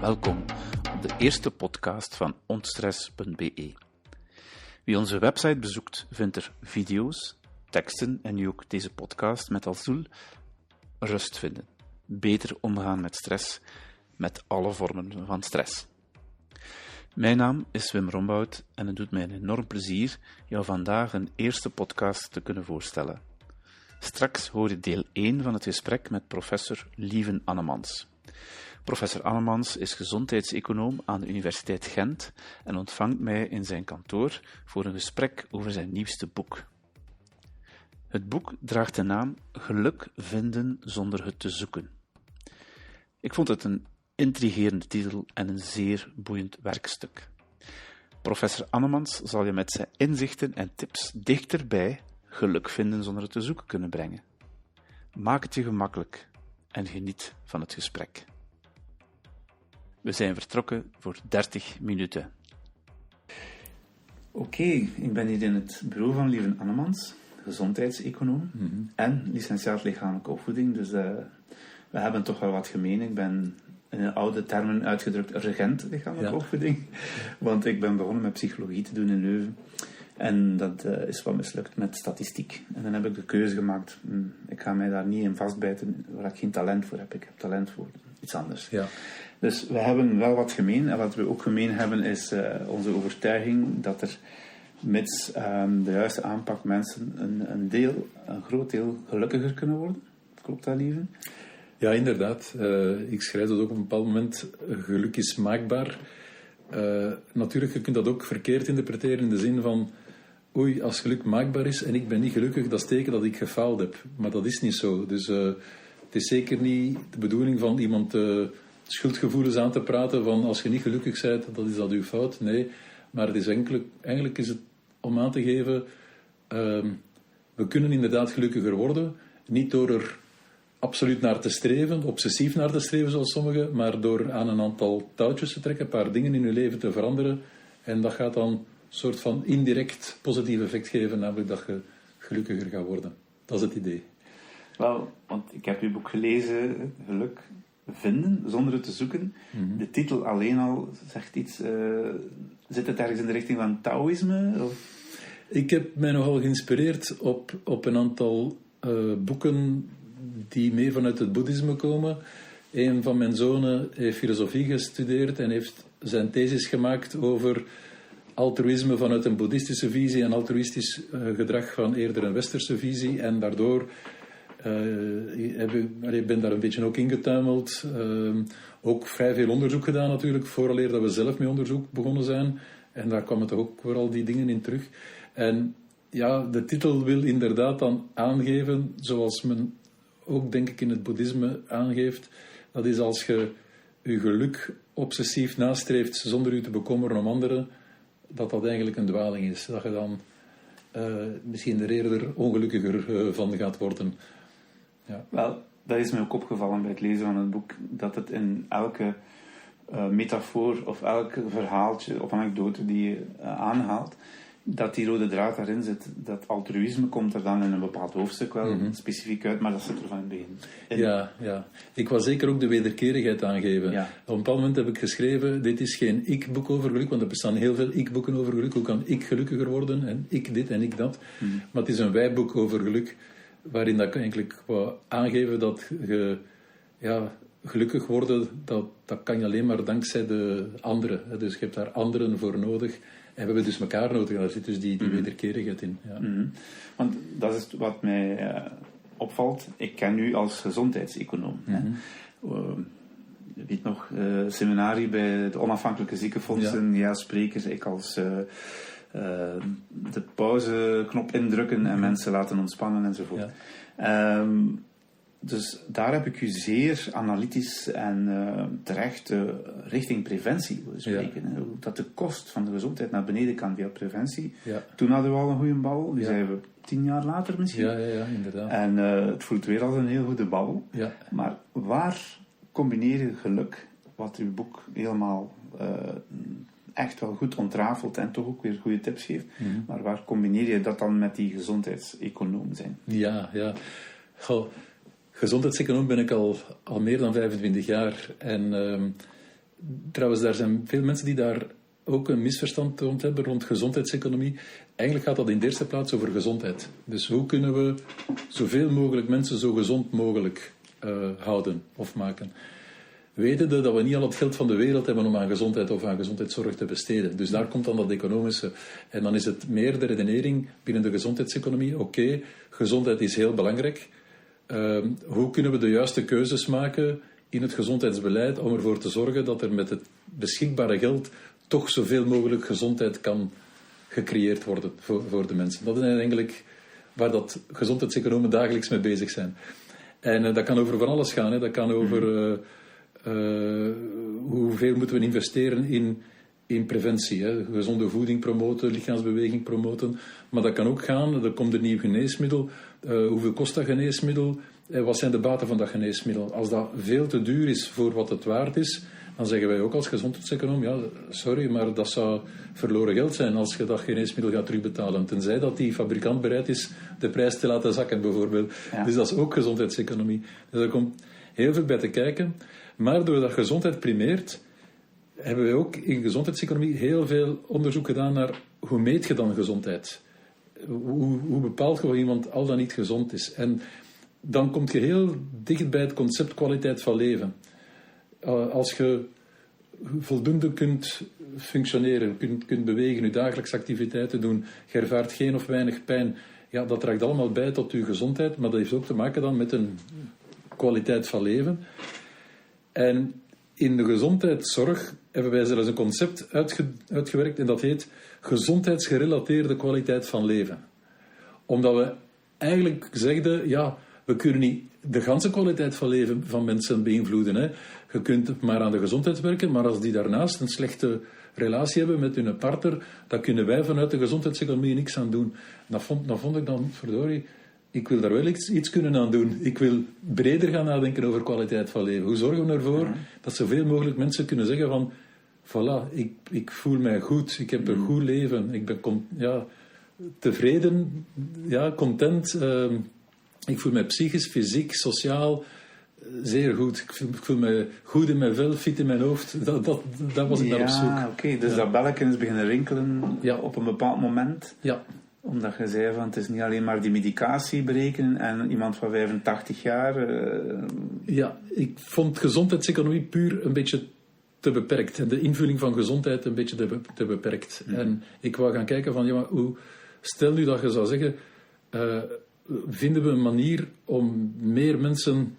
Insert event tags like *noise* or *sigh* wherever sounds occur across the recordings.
Welkom op de eerste podcast van ontstress.be. Wie onze website bezoekt, vindt er video's, teksten en nu ook deze podcast met als doel rust vinden, beter omgaan met stress, met alle vormen van stress. Mijn naam is Wim Rombout en het doet mij een enorm plezier jou vandaag een eerste podcast te kunnen voorstellen. Straks hoor je deel 1 van het gesprek met professor Lieven Annemans. Professor Annemans is gezondheidseconoom aan de Universiteit Gent en ontvangt mij in zijn kantoor voor een gesprek over zijn nieuwste boek. Het boek draagt de naam Geluk vinden zonder het te zoeken. Ik vond het een intrigerende titel en een zeer boeiend werkstuk. Professor Annemans zal je met zijn inzichten en tips dichterbij geluk vinden zonder het te zoeken kunnen brengen. Maak het je gemakkelijk en geniet van het gesprek. We zijn vertrokken voor 30 minuten. Oké, ik ben hier in het bureau van Lieven Annemans, gezondheidseconoom en licentiaat lichamelijke opvoeding. Dus uh, we hebben toch wel wat gemeen. Ik ben in oude termen uitgedrukt regent lichamelijke ja. opvoeding. *laughs* Want ik ben begonnen met psychologie te doen in Leuven. En dat uh, is wat mislukt met statistiek. En dan heb ik de keuze gemaakt, hm, ik ga mij daar niet in vastbijten waar ik geen talent voor heb. Ik heb talent voor iets anders. Ja. Dus we hebben wel wat gemeen. En wat we ook gemeen hebben is uh, onze overtuiging dat er mits um, de juiste aanpak mensen een, een, deel, een groot deel gelukkiger kunnen worden. Klopt dat, lieve? Ja, inderdaad. Uh, ik schrijf dat ook op een bepaald moment. Geluk is maakbaar. Uh, natuurlijk, je kunt dat ook verkeerd interpreteren in de zin van oei, als geluk maakbaar is en ik ben niet gelukkig, dat is teken dat ik gefaald heb. Maar dat is niet zo. Dus het is zeker niet de bedoeling van iemand schuldgevoelens aan te praten van als je niet gelukkig bent, dat is dat uw fout. Nee, maar het is eigenlijk, eigenlijk is het om aan te geven, uh, we kunnen inderdaad gelukkiger worden, niet door er absoluut naar te streven, obsessief naar te streven zoals sommigen, maar door aan een aantal touwtjes te trekken, een paar dingen in je leven te veranderen. En dat gaat dan soort van indirect positief effect geven, namelijk dat je gelukkiger gaat worden. Dat is het idee. Wel, want ik heb uw boek gelezen, Geluk vinden zonder het te zoeken. Mm -hmm. De titel alleen al zegt iets. Uh, zit het ergens in de richting van Taoïsme? Of? Ik heb mij nogal geïnspireerd op, op een aantal uh, boeken die mee vanuit het boeddhisme komen. Een van mijn zonen heeft filosofie gestudeerd en heeft zijn thesis gemaakt over altruïsme vanuit een boeddhistische visie en altruïstisch uh, gedrag van eerder een westerse visie. En daardoor heb ik, ben daar een beetje ook ingetuimeld. Uh, ook vrij veel onderzoek gedaan natuurlijk, vooraleer dat we zelf met onderzoek begonnen zijn. En daar kwamen toch ook vooral die dingen in terug. En ja, de titel wil inderdaad dan aangeven, zoals men ook denk ik in het boeddhisme aangeeft, dat is als je je geluk obsessief nastreeft zonder u te bekommeren om anderen, dat dat eigenlijk een dwaling is. Dat je dan uh, misschien er eerder ongelukkiger uh, van gaat worden. Ja. Wel, dat is mij ook opgevallen bij het lezen van het boek, dat het in elke uh, metafoor of elk verhaaltje of anekdote die je aanhaalt, dat die rode draad daarin zit. Dat altruïsme komt er dan in een bepaald hoofdstuk wel mm -hmm. specifiek uit, maar dat zit er van in het begin. In. Ja, ja, ik wil zeker ook de wederkerigheid aangeven. Ja. Op een bepaald moment heb ik geschreven, dit is geen ik-boek over geluk, want er bestaan heel veel ik-boeken over geluk. Hoe kan ik gelukkiger worden? En ik dit en ik dat. Mm -hmm. Maar het is een wij-boek over geluk, waarin dat ik eigenlijk wou aangeven dat je... Ja, gelukkig worden, dat, dat kan je alleen maar dankzij de anderen. Dus je hebt daar anderen voor nodig. En we hebben dus elkaar nodig, daar zit dus die, die mm -hmm. wederkerigheid in. Ja. Mm -hmm. Want dat is wat mij uh, opvalt. Ik ken u als gezondheidseconoom. Mm -hmm. uh, weet nog, uh, seminarie bij de onafhankelijke ziekenfondsen, ja, ja sprekers, ik als de pauzeknop indrukken en mensen laten ontspannen enzovoort. Ja. Um, dus daar heb ik u zeer analytisch en uh, terecht uh, richting preventie willen spreken. Ja. Dat de kost van de gezondheid naar beneden kan via preventie. Ja. Toen hadden we al een goede bal, die ja. zijn we tien jaar later misschien. Ja, ja, ja inderdaad. En uh, het voelt weer als een heel goede bal. Ja. Maar waar combineer je geluk, wat uw boek helemaal echt wel goed ontrafelt en toch ook weer goede tips geeft, mm -hmm. maar waar combineer je dat dan met die gezondheidseconoom zijn? Ja, ja. Goh. Gezondheidseconoom ben ik al, al meer dan 25 jaar. En uh, trouwens, daar zijn veel mensen die daar ook een misverstand rond hebben rond gezondheidseconomie. Eigenlijk gaat dat in de eerste plaats over gezondheid. Dus hoe kunnen we zoveel mogelijk mensen zo gezond mogelijk uh, houden of maken? Wetende dat we niet al het geld van de wereld hebben om aan gezondheid of aan gezondheidszorg te besteden. Dus daar komt dan dat economische. En dan is het meer de redenering binnen de gezondheidseconomie. Oké, gezondheid is heel belangrijk. Uh, hoe kunnen we de juiste keuzes maken in het gezondheidsbeleid om ervoor te zorgen dat er met het beschikbare geld toch zoveel mogelijk gezondheid kan gecreëerd worden voor, voor de mensen. Dat is eigenlijk waar dat gezondheidseconomen dagelijks mee bezig zijn. En uh, dat kan over van alles gaan. Hè. Dat kan over uh, uh, hoeveel moeten we investeren in, in preventie. Hè. Gezonde voeding promoten, lichaamsbeweging promoten. Maar dat kan ook gaan, er komt een nieuw geneesmiddel. hoeveel kost dat geneesmiddel? wat zijn de baten van dat geneesmiddel? Als dat veel te duur is voor wat het waard is, dan zeggen wij ook als gezondheidseconoom, ja, sorry, maar dat zou verloren geld zijn als je dat geneesmiddel gaat terugbetalen. Tenzij dat die fabrikant bereid is de prijs te laten zakken, bijvoorbeeld. Dus dat is ook gezondheidseconomie. Dus er komt heel veel bij te kijken. Maar doordat gezondheid primeert, hebben wij ook in gezondheidseconomie heel veel onderzoek gedaan naar hoe meet je dan gezondheid? Hoe, hoe bepaalt je of iemand al dan niet gezond is? En dan kom je heel dicht bij het concept kwaliteit van leven. Eh, als je voldoende kunt functioneren, kunt, kunt bewegen, je dagelijkse activiteiten doen, je ervaart geen of weinig pijn, ja, dat draagt allemaal bij tot je gezondheid, maar dat heeft ook te maken dan met een kwaliteit van leven. En in de gezondheidszorg hebben wij zelfs een concept uitgewerkt en dat heet gezondheidsgerelateerde kwaliteit van leven. Omdat we eigenlijk zegden, ja, we kunnen niet de ganse kwaliteit van leven van mensen beïnvloeden. Hè. Je kunt maar aan de gezondheid werken, maar als die daarnaast een slechte relatie hebben met hun partner, dan kunnen wij vanuit de gezondheidseconomie niks aan doen. Dat vond, dat vond ik dan, verdorie, ik wil daar wel iets, iets, kunnen aan doen. Ik wil breder gaan nadenken over kwaliteit van leven. Hoe zorgen we ervoor dat zoveel mogelijk mensen kunnen zeggen van, voilà, ik, ik voel mij goed, ik heb een mm. goed leven, ik ben ja, tevreden, ja, content. Uh, ik voel me psychisch, fysiek, sociaal eh, zeer goed. Ik voel, me goed in mijn vel, fit in mijn hoofd. *laughs* Dat, dat, dat was ik ja, naar op zoek. Ja, oké. Dus dat belletje is beginnen rinkelen ja. op een bepaald moment. Ja. Omdat je zei van het is niet alleen maar die medicatie berekenen en iemand van 85 jaar. Uh... Ja, ik vond gezondheidseconomie puur een beetje te beperkt. De invulling van gezondheid een beetje te, te beperkt. Mhm. En ik wou gaan kijken van, ja, maar hoe, stel nu dat je zou zeggen, uh, vinden we een manier om meer mensen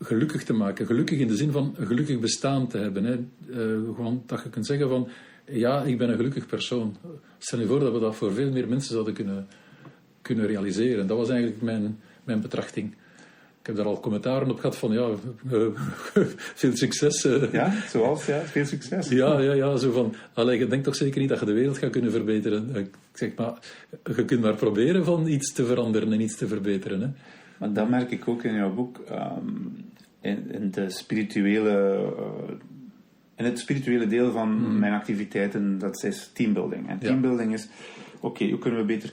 gelukkig te maken. Gelukkig in de zin van een gelukkig bestaan te hebben. Hè. Uh, gewoon dat je kunt zeggen van, ja, ik ben een gelukkig persoon. Stel je voor dat we dat voor veel meer mensen zouden kunnen, kunnen realiseren. Dat was eigenlijk mijn, mijn betrachting. Ik heb daar al commentaren op gehad van, ja, uh, *laughs* veel succes. Uh. Ja, zoals, ja, veel succes. Ja, ja, ja, zo van, allee, je denkt toch zeker niet dat je de wereld gaat kunnen verbeteren. Ik zeg maar, je kunt maar proberen van iets te veranderen en iets te verbeteren. Hè. Maar dat merk ik ook in jouw boek, um, in, in, de spirituele... Uh, in het spirituele deel van hmm. mijn activiteiten, dat is teambuilding. En teambuilding is, oké, hoe kunnen we beter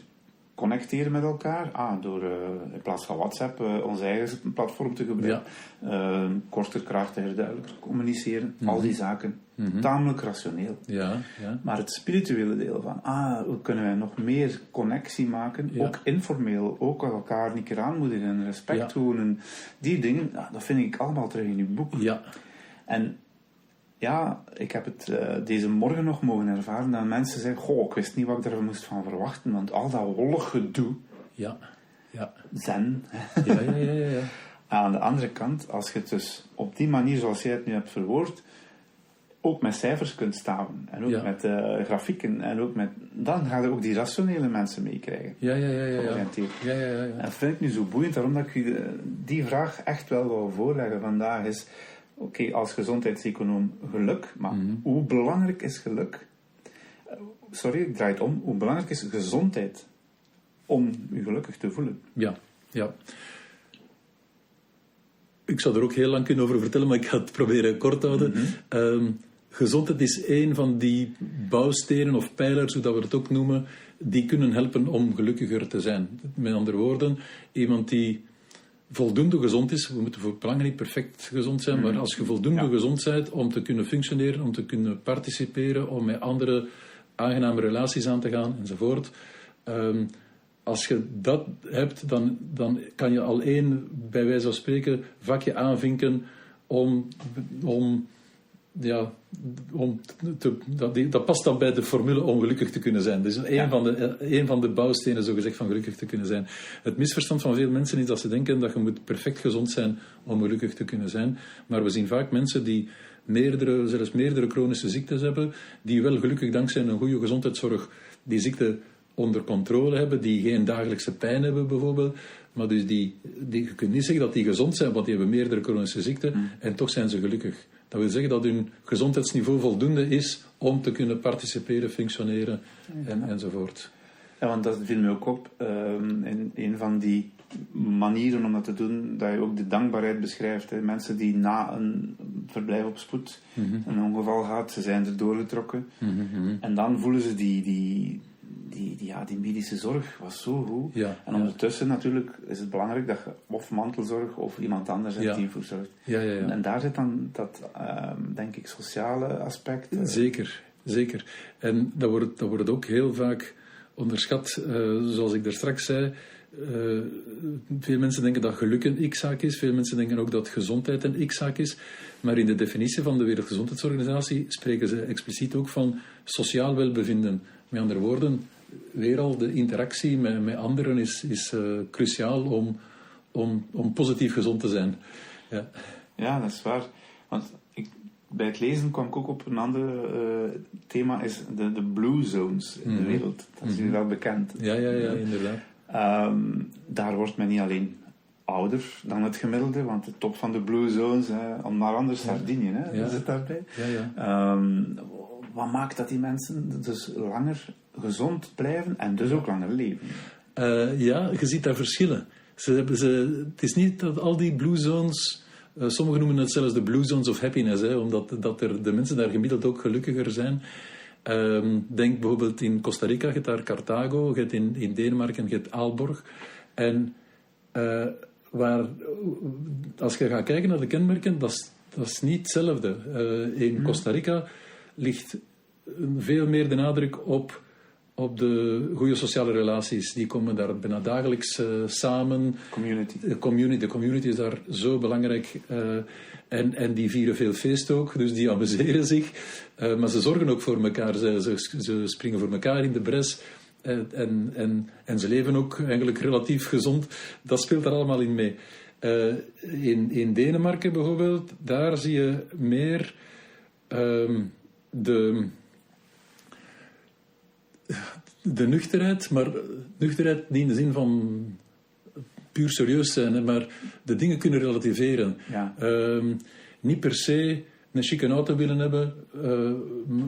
connecteren met elkaar. Ah, door uh, in plaats van WhatsApp uh, ons eigen platform te gebruiken. Ja. Uh, korter, krachtiger, duidelijker communiceren. Al mhm. die zaken. Mm Tamelijk rationeel. Ja, ja. Maar het spirituele deel van, ah, hoe kunnen wij nog meer connectie maken? Ook informeel, ook elkaar een keer aanmoedigen, respect tonen. Die dingen, ah, dat vind ik allemaal terug in uw boek. Ja. En ja, ik heb het uh, deze morgen nog mogen ervaren dat mensen zeggen: Goh, ik wist niet wat ik er moest van verwachten, want al dat wollig gedoe. Ja, ja. Zen. Ja, ja, ja, ja, ja. *laughs* Aan de andere kant, als je het dus op die manier zoals jij het nu hebt verwoord, ook met cijfers kunt staan en ook met uh, grafieken en ook met. dan ga je ook die rationele mensen meekrijgen. Ja, ja, ja. ja, ja. ja, ja, ja, En dat vind ik nu zo boeiend, daarom dat ik u eh, die vraag echt wel wil voorleggen vandaag is oké, als gezondheidseconoom geluk, maar mhm. hoe belangrijk is geluk? Sorry, ik draai het om. Hoe belangrijk is gezondheid om je gelukkig te voelen? Ja, ja. Ik zou er ook heel lang kunnen over vertellen, maar ik ga het proberen kort te houden. Mhm. Ehm, gezondheid is een van die bouwstenen of pijlers, hoe dat we het ook noemen, die kunnen helpen om gelukkiger te zijn. Met andere woorden, iemand die voldoende gezond is, we moeten voor belangen niet perfect gezond zijn, maar als je voldoende Ja. gezond bent om te kunnen functioneren, om te kunnen participeren, om met andere aangename relaties aan te gaan enzovoort. Ehm, als je dat hebt, dan, dan kan je al één, bij wijze van spreken, vakje aanvinken om, om ja, om te, dat, die- dat past dan bij de formule om gelukkig te kunnen zijn. Dus een, Ja. van de, een van de bouwstenen, zogezegd, van gelukkig te kunnen zijn. Het misverstand van veel mensen is dat ze denken dat je moet perfect gezond zijn om gelukkig te kunnen zijn. Maar we zien vaak mensen die meerdere, zelfs meerdere chronische ziektes hebben, die wel gelukkig dankzij een goede gezondheidszorg die ziekte onder controle hebben, die geen dagelijkse pijn hebben bijvoorbeeld. Maar dus die, die, je kunt niet zeggen dat die gezond zijn, want die hebben meerdere chronische ziekten en toch zijn ze gelukkig. Dat wil zeggen dat hun gezondheidsniveau voldoende is om te kunnen participeren, functioneren en, enzovoort. Ja, want dat viel me ook op. ehm, in een van die manieren om dat te doen, dat je ook de dankbaarheid beschrijft. Hè. Mensen die na een verblijf op spoed een ongeval gaat, ze zijn er doorgetrokken. En dan voelen ze die, die, die, die, ja, die medische zorg was zo goed. Ja, en ja. ondertussen natuurlijk is het belangrijk dat je of mantelzorg of iemand anders hebt die voor zorgt. Ja, ja, ja. En daar zit dan dat, ehm, denk ik, sociale aspect. eh, Zeker, zeker. En dat wordt, dat wordt ook heel vaak onderschat. Eh, zoals ik daar straks zei, eh, veel mensen denken dat geluk een x-zaak is. Veel mensen denken ook dat gezondheid een x-zaak is. Maar in de definitie van de Wereldgezondheidsorganisatie spreken ze expliciet ook van sociaal welbevinden. Met andere woorden, weer al de interactie met, met anderen is, is eh, cruciaal om, om, om positief gezond te zijn. Ja. Ja, dat is waar. Want ik, bij het lezen kwam ik ook op een ander eh, thema, is de, de blue zones in de wereld. Dat is jullie wel bekend. Ja, ja, ja, inderdaad. Ehm, daar wordt men niet alleen ouder dan het gemiddelde, want de top van de blue zones, hè, maar anders Sardinië, hè, Ja. zit daarbij. Ja, ja. Ehm, wat maakt dat die mensen dus langer gezond blijven en dus ook langer leven? Eh, ja, je ziet daar verschillen. Ze hebben ze, het is niet dat al die blue zones. eh, sommigen noemen het zelfs de blue zones of happiness, hè, omdat dat er, de mensen daar gemiddeld ook gelukkiger zijn. Ehm, denk bijvoorbeeld in Costa Rica, je hebt daar Carthago, je hebt in, in Denemarken, je hebt Aalborg. En eh, waar, als je gaat kijken naar de kenmerken, dat is, dat is niet hetzelfde. In Costa Rica ligt veel meer de nadruk op, op de goede sociale relaties. Die komen daar bijna dagelijks eh, samen. Community. De community, de community is daar zo belangrijk. eh, en, en die vieren veel feest ook, dus die amuseren zich. Eh, maar ze zorgen ook voor elkaar. Ze, ze, ze springen voor elkaar in de bres. En, en, en, en ze leven ook eigenlijk relatief gezond. Dat speelt daar allemaal in mee. In, in Denemarken bijvoorbeeld, daar zie je meer ehm, de, de nuchterheid, maar nuchterheid niet in de zin van puur serieus zijn, hè, maar de dingen kunnen relativeren. Ja. Ehm, niet per se een chique auto willen hebben, eh,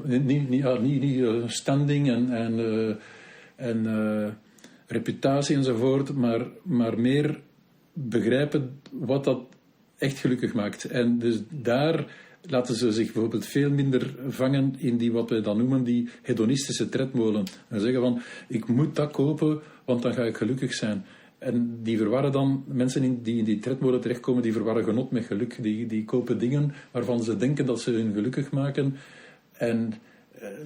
niet, niet, niet, niet eh, standing en, en, eh, en reputatie enzovoort, maar, maar meer begrijpen wat dat echt gelukkig maakt. En dus daar laten ze zich bijvoorbeeld veel minder vangen in die wat wij dan noemen die hedonistische tredmolen. En zeggen van, ik moet dat kopen, want dan ga ik gelukkig zijn. En die verwarren dan, mensen die in die tredmolen terechtkomen, die verwarren genot met geluk. Die, die kopen dingen waarvan ze denken dat ze hun gelukkig maken. En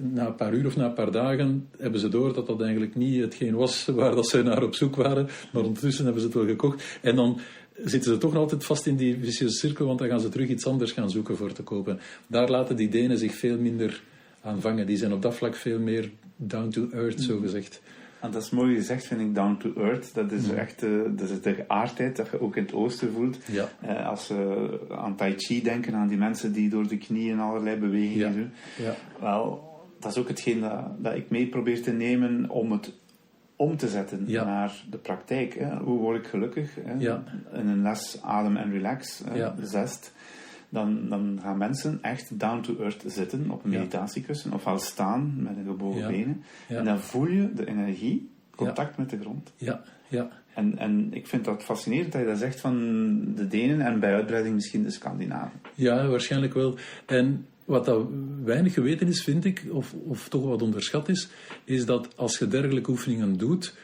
na een paar uur of na een paar dagen hebben ze door dat dat eigenlijk niet hetgeen was waar dat ze naar op zoek waren. Maar ondertussen hebben ze het wel gekocht. En dan zitten ze toch altijd vast in die vicieuze cirkel, want dan gaan ze terug iets anders gaan zoeken voor te kopen. Daar laten die Denen zich veel minder aan vangen. Die zijn op dat vlak veel meer down to earth, zo gezegd. En dat is mooi gezegd, vind ik, down to earth. Dat is Mm. echt eh, dat is de geaardheid dat je ook in het oosten voelt. Ja. Eh, als we aan Tai Chi denken, aan die mensen die door de knieën allerlei bewegingen Ja. doen. Ja. Wel, dat is ook hetgeen dat, dat ik mee probeer te nemen om het om te zetten Ja. naar de praktijk. Hè. Hoe word ik gelukkig? Hè? Ja. In een les adem en relax, hè, Ja. zest. Dan, dan gaan mensen echt down to earth zitten op een meditatiekussen, ofwel staan met een gebogen benen. En dan voel je de energie, contact met de grond. Ja, ja. En, en ik vind dat fascinerend dat je dat zegt van de Denen en bij uitbreiding misschien de Scandinaven. Ja, waarschijnlijk wel. En wat dat weinig geweten is, vind ik, of, of toch wat onderschat is, is dat als je dergelijke oefeningen doet,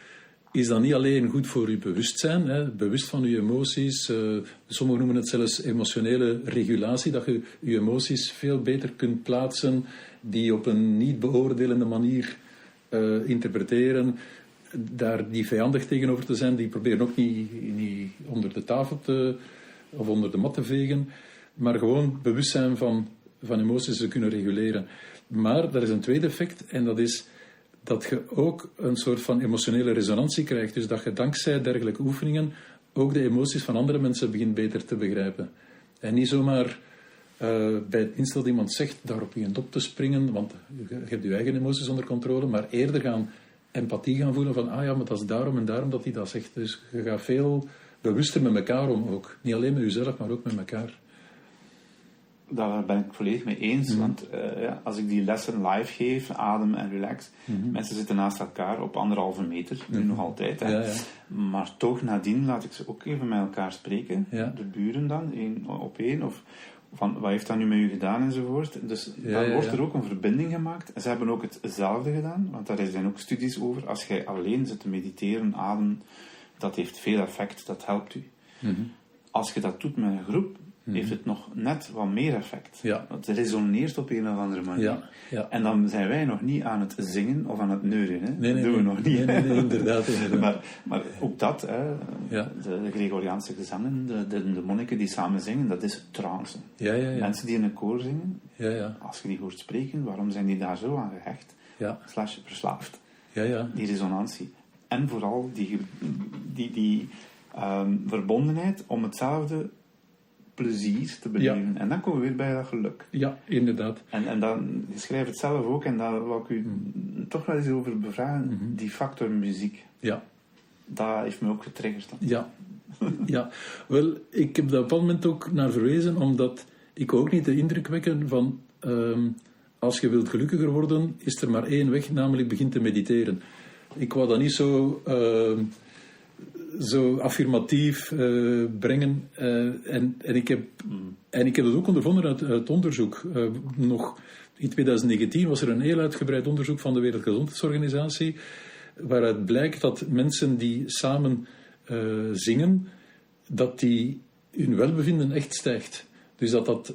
is dat niet alleen goed voor je bewustzijn, hè, bewust van je emoties. Uh, sommigen noemen het zelfs emotionele regulatie, dat je je emoties veel beter kunt plaatsen, die op een niet beoordelende manier uh, interpreteren. Daar die vijandig tegenover te zijn, die proberen ook niet, niet onder de tafel te, of onder de mat te vegen, maar gewoon bewustzijn van, van emoties te kunnen reguleren. Maar er is een tweede effect, en dat is dat je ook een soort van emotionele resonantie krijgt. Dus dat je dankzij dergelijke oefeningen ook de emoties van andere mensen begint beter te begrijpen. En niet zomaar uh, bij het minste dat iemand zegt daarop begint op te springen, want je hebt je eigen emoties onder controle, maar eerder gaan empathie gaan voelen van, ah ja, maar dat is daarom en daarom dat hij dat zegt. Dus je gaat veel bewuster met elkaar om ook. Niet alleen met jezelf, maar ook met elkaar. Daar ben ik volledig mee eens. Mhm. Want uh, ja, als ik die lessen live geef, adem en relax, mm mensen zitten naast elkaar op anderhalve meter, nu mhm. nog altijd. Hè. Ja, ja. Maar toch nadien laat ik ze ook even met elkaar spreken. De buren dan, één op één. Of van wat heeft dat nu met u gedaan enzovoort. Dus dan wordt er ook een verbinding gemaakt. Ze hebben ook hetzelfde gedaan, want daar zijn ook studies over. Als jij alleen zit te mediteren, adem, dat heeft veel effect, dat helpt u. Mhm. Als je dat doet met een groep, Mhm. heeft het nog net wat meer effect. Ja. Het resoneert op een of andere manier. Ja, ja. En dan zijn wij nog niet aan het zingen of aan het neuren. Hè? Nee, dat doen we nog niet. Nee, nee, inderdaad. *laughs* inderdaad. maar, maar ook dat, hè, de, de, Gregoriaanse gezangen, de, de, de, monniken die samen zingen, dat is trance. Ja, ja, ja. Mensen die in een koor zingen, ja, ja. als je die hoort spreken, waarom zijn die daar zo aan gehecht? Ja. Slash verslaafd. Ja, ja. Die resonantie. En vooral die, die, die um, verbondenheid om hetzelfde plezier te beleven. En dan komen we weer bij dat geluk. Ja, inderdaad. En, en dan, je schrijft het zelf ook, en daar wil ik u mm. toch wel eens over bevragen, mhm. die factor muziek. Ja. Dat heeft me ook getriggerd. Dan. Ja. ja, wel, ik heb daar op dat moment ook naar verwezen, omdat ik ook niet de indruk wekken van, ehm, als je wilt gelukkiger worden, is er maar één weg, namelijk begin te mediteren. Ik wou dat niet zo... Uh, zo affirmatief uh, brengen. Uh, en, en, ik heb, en ik heb dat ook ondervonden uit, uit onderzoek. Uh, nog in 2019 was er een heel uitgebreid onderzoek van de Wereldgezondheidsorganisatie, waaruit blijkt dat mensen die samen zingen, dat die hun welbevinden echt stijgt. Dus dat dat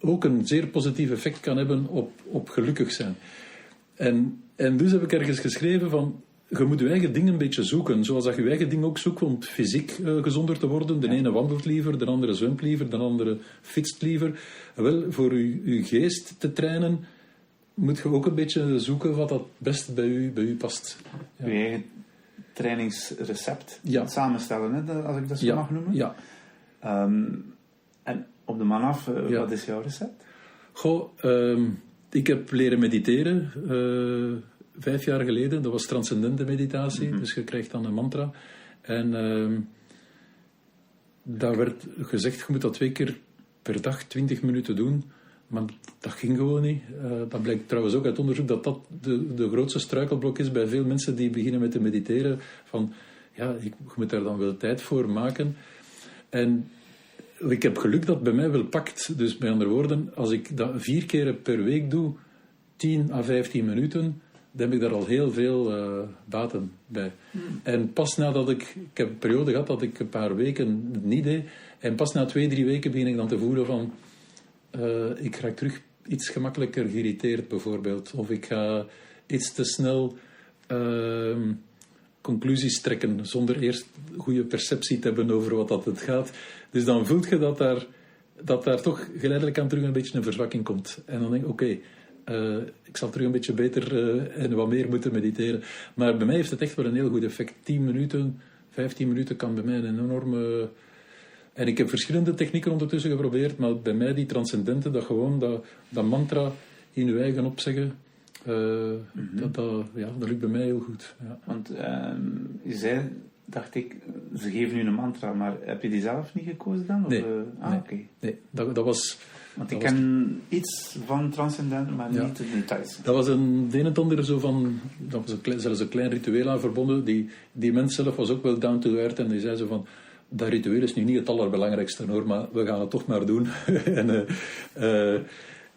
ook een zeer positief effect kan hebben op, op gelukkig zijn. En, en dus heb ik ergens geschreven van je moet je eigen ding een beetje zoeken. Zoals dat je je eigen ding ook zoekt om fysiek uh, gezonder te worden. De ene wandelt liever, de andere zwemt liever, de andere fietst liever. wel, voor je, je geest te trainen, moet je ook een beetje zoeken wat dat best bij u, bij u past. Ja. Je eigen trainingsrecept ja. samenstellen, hè, als ik dat zo mag noemen. Ja. Um, en op de man af, uh, wat is jouw recept? Goh, um, ik heb leren mediteren. Uh, vijf jaar geleden. Dat was transcendente meditatie, mhm. dus je krijgt dan een mantra. En uh, daar werd gezegd, je moet dat twee keer per dag, twintig minuten doen. Maar dat ging gewoon niet. Uh, dat blijkt trouwens ook uit onderzoek dat dat de, de grootste struikelblok is bij veel mensen die beginnen met te mediteren. Van, ja, ik, je moet daar dan wel tijd voor maken. En ik heb geluk dat het bij mij wel pakt. Dus met andere woorden, als ik dat vier keer per week doe, 10 à 15 minuten, heb ik daar al heel veel uh, baten bij. Hmm. En pas nadat ik, ik heb een periode gehad dat ik een paar weken het niet deed, en pas na twee, drie weken begin ik dan te voelen van, uh, ik raak terug iets gemakkelijker geïrriteerd bijvoorbeeld, of ik ga iets te snel uh, conclusies trekken zonder eerst goede perceptie te hebben over wat dat het gaat. Dus dan voelt je dat daar, dat daar toch geleidelijk aan terug een beetje een verzwakking komt. En dan denk ik, oké, uh, ik zal terug een beetje beter uh, en wat meer moeten mediteren. Maar bij mij heeft het echt wel een heel goed effect. 10 minuten, 15 minuten kan bij mij een enorme. En ik heb verschillende technieken ondertussen geprobeerd, maar bij mij die transcendente, dat gewoon dat, dat mantra in je eigen opzeggen, uh, mm dat, dat, ja, dat lukt bij mij heel goed. Ja. Want ehm, je zei, dacht ik, ze geven nu een mantra, maar heb je die zelf niet gekozen dan? Of, nee, ah, nee, nee dat, dat was want ik ken iets van transcendent, maar niet de details. Dat was een, de een en ander zo van, dat was een, zelfs een klein ritueel aan verbonden. Die, die mens zelf was ook wel down to earth en die zei zo van, dat ritueel is nu niet het allerbelangrijkste hoor, maar we gaan het toch maar doen. *laughs* en uh, uh,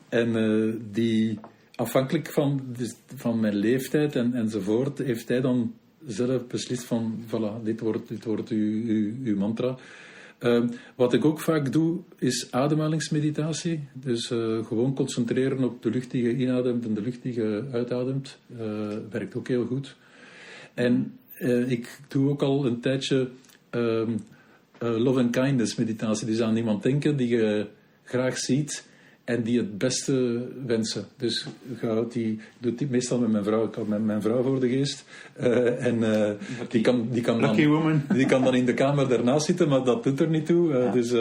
en uh, die, afhankelijk van, dus, van mijn leeftijd en, enzovoort, heeft hij dan zelf beslist van, voilà, dit wordt, dit wordt uw, uw, uw mantra. Ehm, wat ik ook vaak doe, is ademhalingsmeditatie. Dus eh, gewoon concentreren op de lucht die je inademt en de lucht die je uitademt. Eh, werkt ook heel goed. En eh, ik doe ook al een tijdje ehm, love and kindness meditatie. Dus aan iemand denken die je graag ziet en die het beste wensen. Dus die, doet die meestal met mijn vrouw. Ik had met mijn vrouw voor de geest. Uh, en uh, die, kan, die, kan dan, *laughs* die kan dan in de kamer daarnaast zitten, maar dat doet er niet toe. Uh, ja. Dus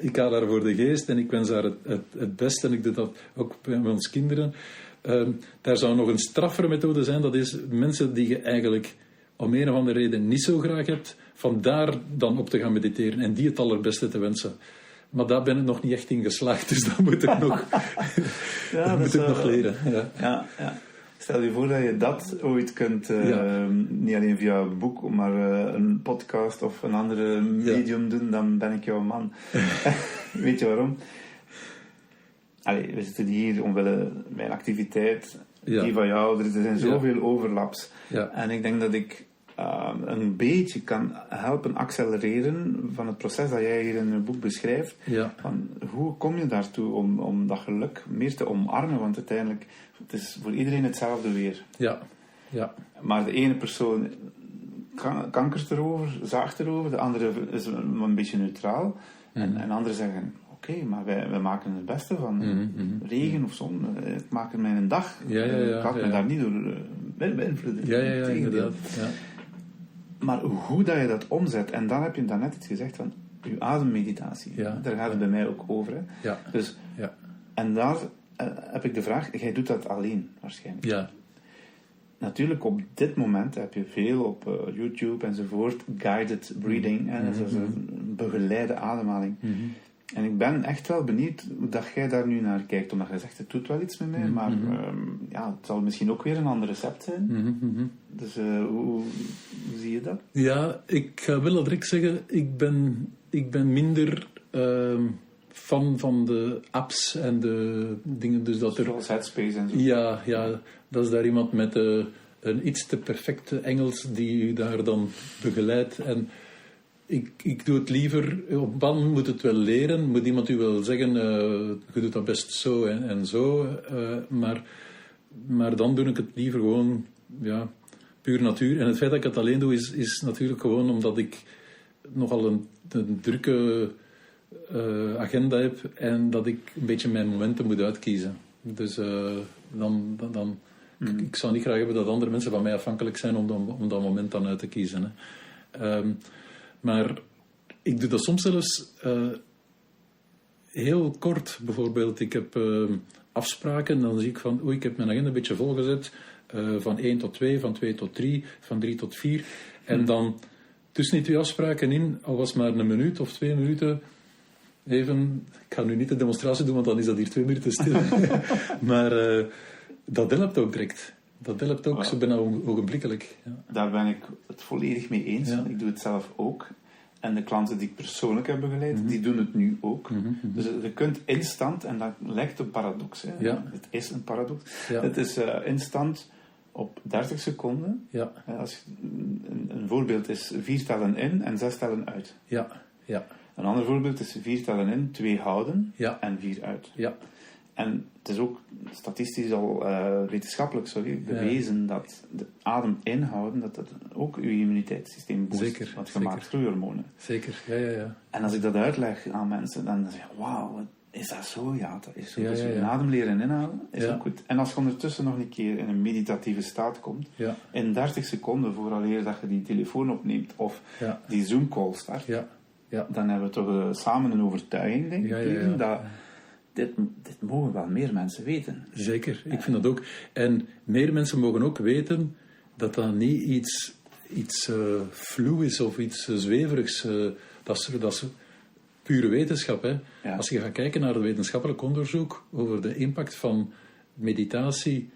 ik ga daar voor de geest en ik wens haar het, het, het beste. En ik doe dat ook met ons kinderen. Ehm, daar zou nog een straffere methode zijn. Dat is mensen die je eigenlijk om een of andere reden niet zo graag hebt, vandaar dan op te gaan mediteren en die het allerbeste te wensen. Maar daar ben ik nog niet echt in geslaagd, dus dat moet ik nog, *laughs* *laughs* ja, dat moet ik nog leren. Ja. Ja, ja. Stel je voor dat je dat ooit kunt, uh, niet alleen via een boek, maar uh, een podcast of een andere medium doen, dan ben ik jouw man. *laughs* Weet je waarom? Allee, we zitten hier omwille mijn activiteit, die van jou, er zijn zoveel overlaps. En ik denk dat ik uh, een beetje kan helpen accelereren van het proces dat jij hier in je boek beschrijft. Ja. Van hoe kom je daartoe om, om dat geluk meer te omarmen? Want uiteindelijk, het is voor iedereen hetzelfde weer. Ja. Ja. Maar de ene persoon kan, kankert erover, zaagt erover, de andere is een, een beetje neutraal. Mm -hmm. en, en anderen zeggen, oké, okay, maar wij, wij, maken het beste van mm -hmm. regen of zon. Het maakt mijn dag. Ja, ja, ja, ik laat me daar niet door uh, beïnvloeden. Ja, ja, ja, inderdaad. Ja. Maar hoe dat je dat omzet, en dan heb je daarnet iets gezegd van je ademmeditatie. Ja. Daar gaat het bij mij ook over. Hè. Ja. Dus, ja. En daar uh, heb ik de vraag, jij doet dat alleen waarschijnlijk. Ja. Natuurlijk, op dit moment heb je veel op uh, YouTube enzovoort, guided breathing, mm -hmm. dat is een begeleide ademhaling. Mm -hmm. En ik ben echt wel benieuwd dat jij daar nu naar kijkt, omdat jij zegt, het doet wel iets met mij, Mhm, maar um, ja, het zal misschien ook weer een ander recept zijn. Mm -hmm. Dus uh, hoe, hoe, zie je dat? Ja, ik ga wel direct zeggen, ik ben, ik ben minder uh, fan van de apps en de dingen. Dus dat er, Headspace en zo. Ja, ja, dat is daar iemand met uh, een iets te perfecte Engels die u daar dan begeleidt. En ik, ik doe het liever, op band moet het wel leren, moet iemand u wel zeggen, uh, je doet dat best zo en, en zo, uh, maar, maar dan doe ik het liever gewoon, ja, puur natuur. En het feit dat ik het alleen doe, is, is natuurlijk gewoon omdat ik nogal een, een drukke uh, agenda heb en dat ik een beetje mijn momenten moet uitkiezen. Dus dan, dan, dan mm. ik, ik, zou niet graag hebben dat andere mensen van mij afhankelijk zijn om, dan, om dat moment dan uit te kiezen. Hè. Um, maar ik doe dat soms zelfs uh, heel kort. Bijvoorbeeld, ik heb uh, afspraken en dan zie ik van, oei, ik heb mijn agenda een beetje volgezet. Uh, van 1 tot 2, van 2 tot 3, van 3 tot 4. En hmm. dan tussen die twee afspraken in, al was maar een minuut of twee minuten, even, ik ga nu niet de demonstratie doen, want dan is dat hier twee minuten stil. *laughs* *laughs* maar dat helpt ook direct. Dat helpt ook, zo bijna ogenblikkelijk. Ja. Daar ben ik het volledig mee eens. Ja. Ik doe het zelf ook. En de klanten die ik persoonlijk heb begeleid, mm -hmm. die doen het nu ook. Mm -hmm. Dus je kunt instant, en dat lijkt een paradox. Hè? Ja. Het is een paradox. Het is uh, instant op 30 seconden. Ja. Als, een, een, voorbeeld is vier tellen in en zes tellen uit. Ja. Ja. Een ander voorbeeld is vier tellen in, twee houden en vier uit. Ja. En het is ook statistisch al uh, wetenschappelijk sorry, bewezen ja. dat de adem inhouden, dat dat ook uw immuniteitssysteem boost. Zeker. Want je maakt groeihormonen. Zeker, ja, ja, ja. En als ik dat uitleg aan mensen, dan zeggen ze, wauw, is dat zo? Ja, dat is zo. Ja, dus ja. je adem leren inhouden is ook goed. En als je ondertussen nog een keer in een meditatieve staat komt, Ja, in 30 seconden vooraleer dat je die telefoon opneemt of die Zoom-call start, ja. Ja, dan hebben we toch uh, samen een overtuiging, denk ik, dat dit, dit mogen wel meer mensen weten. zeker. Ik vind dat ook. En meer mensen mogen ook weten dat dat niet iets, iets uh, is of iets uh, zweverigs. Uh, dat, is, dat is pure wetenschap. Hè. Ja. Als je gaat kijken naar het wetenschappelijk onderzoek over de impact van meditatie,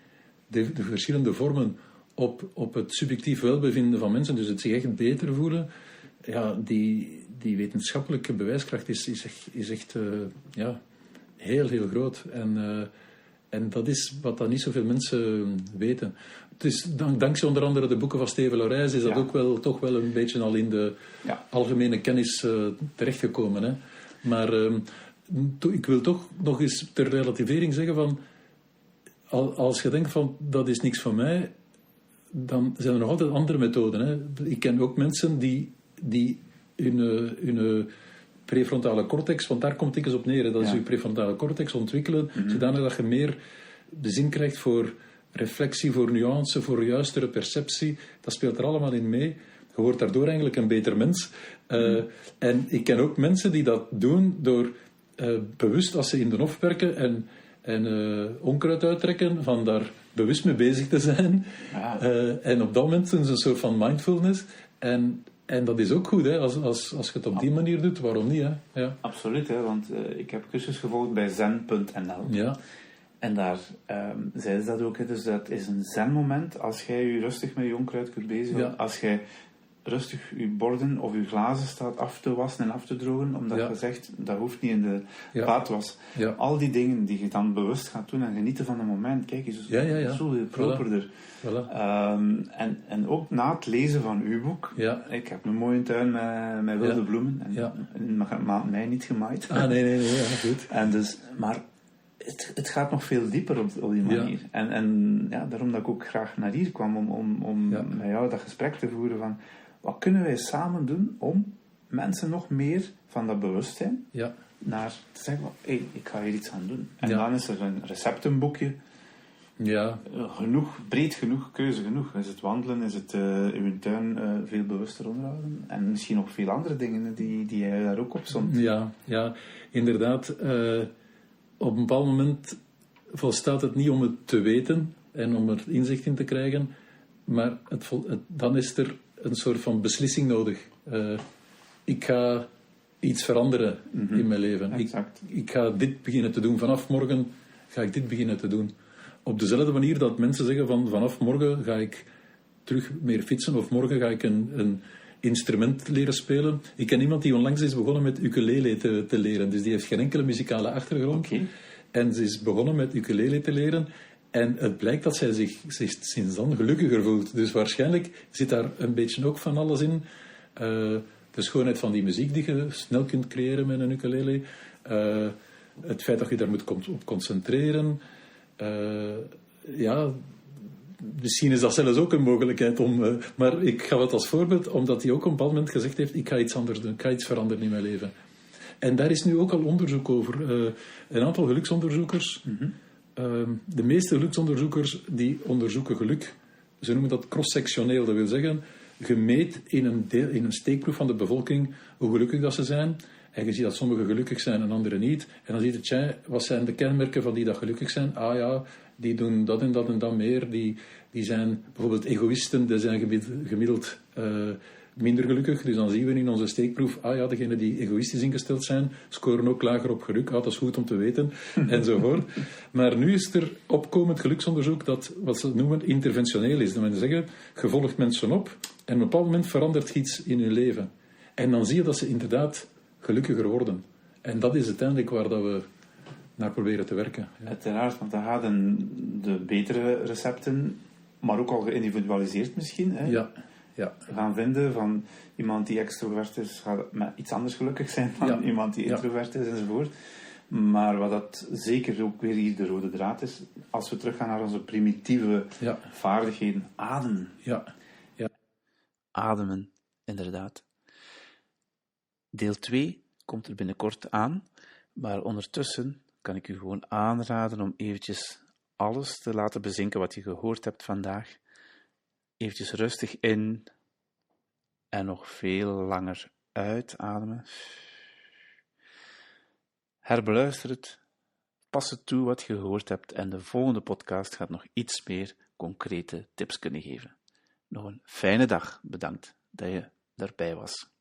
de, de verschillende vormen op, op het subjectief welbevinden van mensen, dus het zich echt beter voelen, ja, die, die wetenschappelijke bewijskracht is, is echt, is echt ja, heel, heel groot. En, uh, En dat is wat dan niet zoveel mensen weten. Het is, dank, dankzij onder andere de boeken van Steven Lorijs is dat ook wel, toch wel een beetje al in de algemene kennis uh, terechtgekomen. Hè. Maar uh, ik wil toch nog eens ter relativering zeggen van... Als je denkt van dat is niks van mij, dan zijn er nog altijd andere methoden. Hè. Ik ken ook mensen die, die hun, hun prefrontale cortex, want daar komt ik eens op neer. Dat is je prefrontale cortex ontwikkelen, mm zodanig dat je meer de zin krijgt voor reflectie, voor nuance, voor juistere perceptie. Dat speelt er allemaal in mee. Je wordt daardoor eigenlijk een beter mens. Uh, En ik ken ook mensen die dat doen door uh, bewust, als ze in de hof werken en, en uh, onkruid uittrekken, van daar bewust mee bezig te zijn. Ja. en op dat moment is een soort van mindfulness. En en dat is ook goed, hè? Als, als, als je het op die manier doet, waarom niet? Hè? Ja. Absoluut, hè? want uh, ik heb cursus gevolgd bij zen.nl. Ja. En daar um, zeiden ze dat ook. Hè? Dus dat is een zen-moment als jij je rustig met je onkruid kunt bezighouden. Ja. Als jij rustig je borden of je glazen staat af te wassen en af te drogen, omdat je zegt dat hoeft niet in de ja. Ja. Al die dingen die je dan bewust gaat doen en genieten van een moment, kijk eens, ja, ja, ja. zo properder. Voilà. Um, en, en ook na het lezen van uw boek, ja. ik heb een mooie tuin met, met wilde bloemen en ja. maand mei niet gemaaid. Ah, nee, nee, nee, ja, goed. *laughs* En dus, maar het, het, gaat nog veel dieper op, op die manier. En, en ja, daarom dat ik ook graag naar hier kwam, om, om, om met jou dat gesprek te voeren van wat kunnen wij samen doen om mensen nog meer van dat bewustzijn ja. naar te zeggen: hé, hey, ik ga hier iets aan doen. En dan is er een receptenboekje. Ja. Eh, genoeg, breed genoeg, keuze genoeg. Is het wandelen, is het uh, uw tuin uh, veel bewuster onderhouden? En misschien nog veel andere dingen die, die jij daar ook op stond. Ja, ja inderdaad. op een bepaald moment volstaat het niet om het te weten en om er inzicht in te krijgen, maar het, het, dan is er een soort van beslissing nodig. Uh, ik ga iets veranderen mm in mijn leven. Ik, ik, ga dit beginnen te doen. Vanaf morgen ga ik dit beginnen te doen. Op dezelfde manier dat mensen zeggen van vanaf morgen ga ik terug meer fietsen of morgen ga ik een, een instrument leren spelen. Ik ken iemand die onlangs is begonnen met ukulele te, te leren. Dus die heeft geen enkele muzikale achtergrond. Okay. En ze is begonnen met ukulele te leren. En het blijkt dat zij zich, zich sinds dan gelukkiger voelt. Dus waarschijnlijk zit daar een beetje ook van alles in. Uh, de schoonheid van die muziek die je snel kunt creëren met een ukulele. Uh, het feit dat je daar moet op concentreren. Uh, ja, misschien is dat zelfs ook een mogelijkheid om. maar ik ga het als voorbeeld, omdat hij ook op een bepaald moment gezegd heeft: ik ga iets anders doen, ik ga iets veranderen in mijn leven. En daar is nu ook al onderzoek over. een aantal geluksonderzoekers. Ehm, de meeste geluksonderzoekers die onderzoeken geluk, ze noemen dat cross-sectioneel. Dat wil zeggen, gemeet in een, deel, in een steekproef van de bevolking hoe gelukkig dat ze zijn. En je ziet dat sommigen gelukkig zijn en anderen niet. En dan ziet tja, wat zijn de kenmerken van die dat gelukkig zijn? Ah ja, die doen dat en dat en dat meer. Die, die zijn bijvoorbeeld egoïsten, die zijn gemiddeld, uh, minder gelukkig. Dus dan zien we in onze steekproef, ah ja, degenen die egoïstisch ingesteld zijn, scoren ook lager op geluk. Ah, dat is goed om te weten, *laughs* enzovoort. Maar nu is er opkomend geluksonderzoek dat, wat ze noemen, interventioneel is. Dat wil zeggen, je volgt mensen op en op een bepaald moment verandert iets in hun leven. En dan zie je dat ze inderdaad gelukkiger worden. En dat is uiteindelijk waar dat we naar proberen te werken. Ja. Uiteraard, want dan gaan de betere recepten, maar ook al geïndividualiseerd misschien. Hè? Ja ja. gaan vinden van iemand die extrovert is, gaat met iets anders gelukkig zijn dan iemand die introvert is enzovoort. Maar wat dat zeker ook weer hier de rode draad is, als we teruggaan naar onze primitieve vaardigheden, ademen. Ja. ja. Ademen, inderdaad. Deel 2 komt er binnenkort aan, maar ondertussen kan ik u gewoon aanraden om eventjes alles te laten bezinken wat je gehoord hebt vandaag Eventjes rustig in en nog veel langer uitademen. Herbeluister het, pas het toe wat je gehoord hebt en de volgende podcast gaat nog iets meer concrete tips kunnen geven. Nog een fijne dag, bedankt dat je daarbij was.